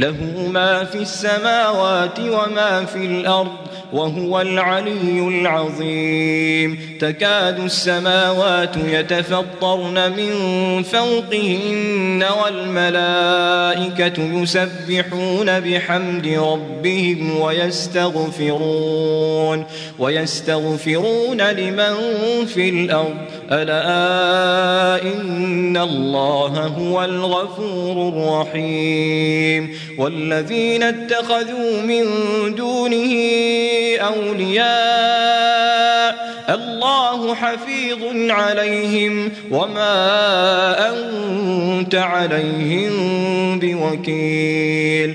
له ما في السماوات وما في الأرض وهو العلي العظيم. تكاد السماوات يتفطرن من فوقهن والملائكة يسبحون بحمد ربهم ويستغفرون ويستغفرون لمن في الأرض. ألا إن الله هو الغفور الرحيم. والذين اتخذوا من دونه أولياء الله حفيظ عليهم. وما أنت عليهم بوكيل.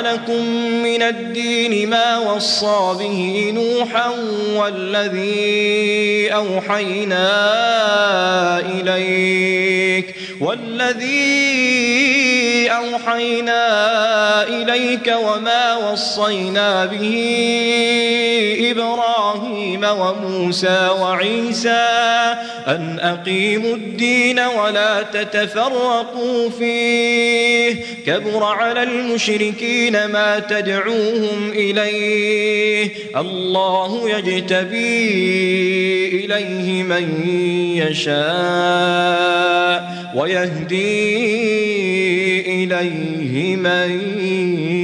لكم من الدين ما وصى به نوحا والذي أوحينا إليك والذي أوحينا إليك وما وصينا به إبراهيم وموسى وعيسى أن أقيموا الدين ولا تتفرقوا فيه كبر على المشركين ما تدعوهم إليه الله يجتبي إليه من يشاء ويهدي إليه من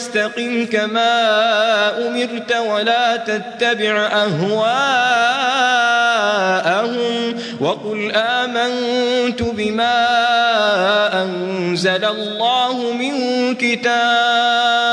واستقم كما أمرت ولا تتبع أهواءهم وقل آمنت بما أنزل الله من كتاب.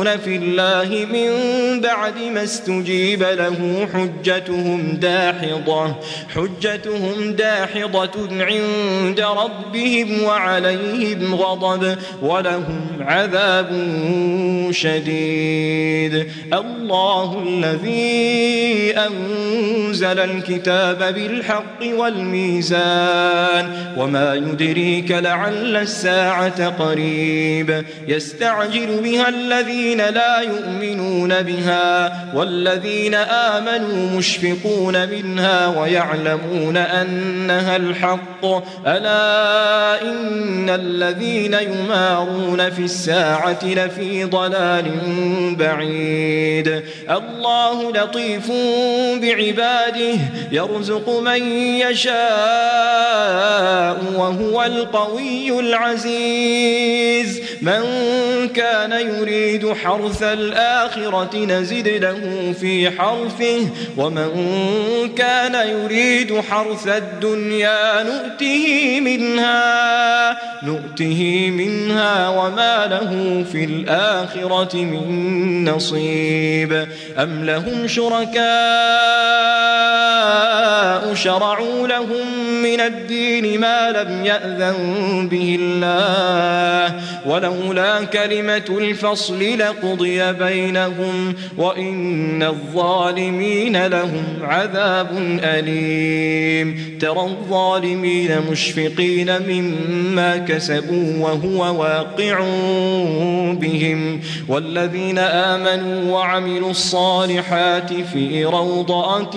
يشاقون في الله من بعد ما استجيب له حجتهم داحضة حجتهم داحضة عند ربهم وعليهم غضب ولهم عذاب شديد الله الذي أنزل الكتاب بالحق والميزان وما يدريك لعل الساعة قريب يستعجل بها الذين لا يؤمنون بها والذين آمنوا مشفقون منها ويعلمون أنها الحق. ألا إن الذين يمارون في الساعة لفي ضلال بعيد. الله لطيف بعباده يرزق من يشاء وهو القوي العزيز. من كان يريد حرث الآخرة نزد له في حرثه ومن كان يريد حرث الدنيا نؤته منها نؤته منها وما له في الآخرة من نصيب. أم لهم شركاء شرعوا لهم من الدين ما لم يأذن به الله. ولولا كلمة الفصل لقضي بينهم وإن الظالمين لهم عذاب أليم. ترى الظالمين مشفقين مما كسبوا وهو واقع بهم. والذين آمنوا وعملوا الصالحات في روضات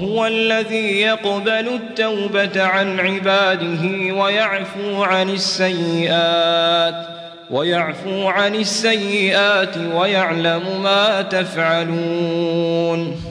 الذي يقبل التوبة عن عباده ويعفو عن السيئات ويعفو عن السيئات ويعلم ما تفعلون.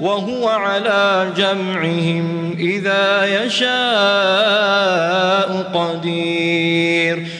وهو على جمعهم إذا يشاء قدير.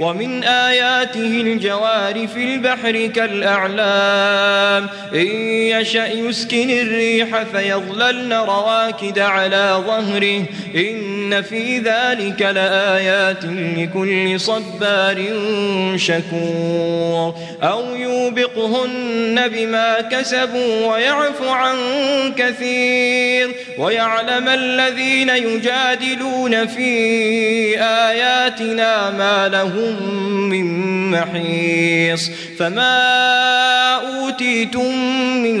ومن آياته الجوار في البحر كالأعلام إن يشأ يسكن الريح فيظللن رواكد على ظهره إن في ذلك لآيات لكل صبار شكور أو يوبقهن بما كسبوا ويعفو عن كثير ويعلم الذين يجادلون في آياتنا ما لهم من محيص فما أوتيتم من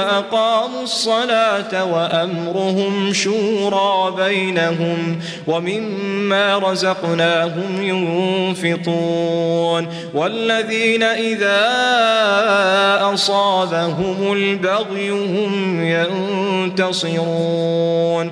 وأقاموا الصلاة وأمرهم شورى بينهم ومما رزقناهم ينفطون والذين إذا أصابهم البغي هم ينتصرون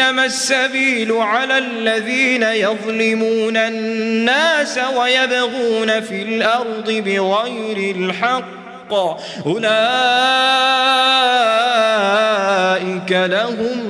إنما السبيل على الذين يظلمون الناس ويبغون في الأرض بغير الحق. أولئك لهم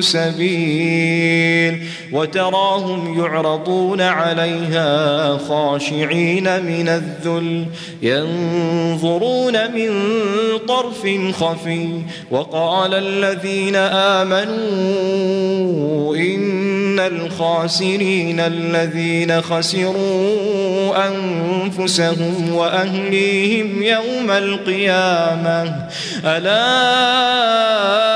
سبيل وتراهم يعرضون عليها خاشعين من الذل ينظرون من طرف خفي وقال الذين آمنوا إن الخاسرين الذين خسروا أنفسهم وأهليهم يوم القيامة ألا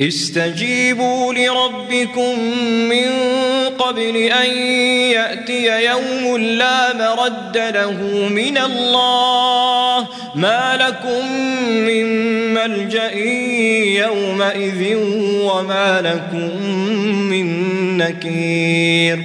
استجيبوا لربكم من قبل أن يأتي يوم لا مرد له من الله ما لكم من ملجأ يومئذ وما لكم من نكير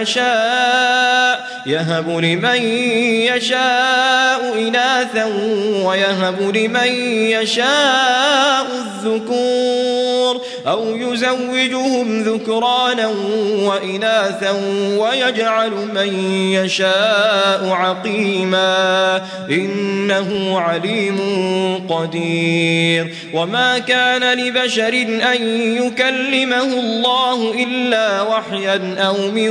يشاء يهب لمن يشاء إناثا ويهب لمن يشاء الذكور أو يزوجهم ذكرانا وإناثا ويجعل من يشاء عقيما إنه عليم قدير. وما كان لبشر أن يكلمه الله إلا وحيا أو من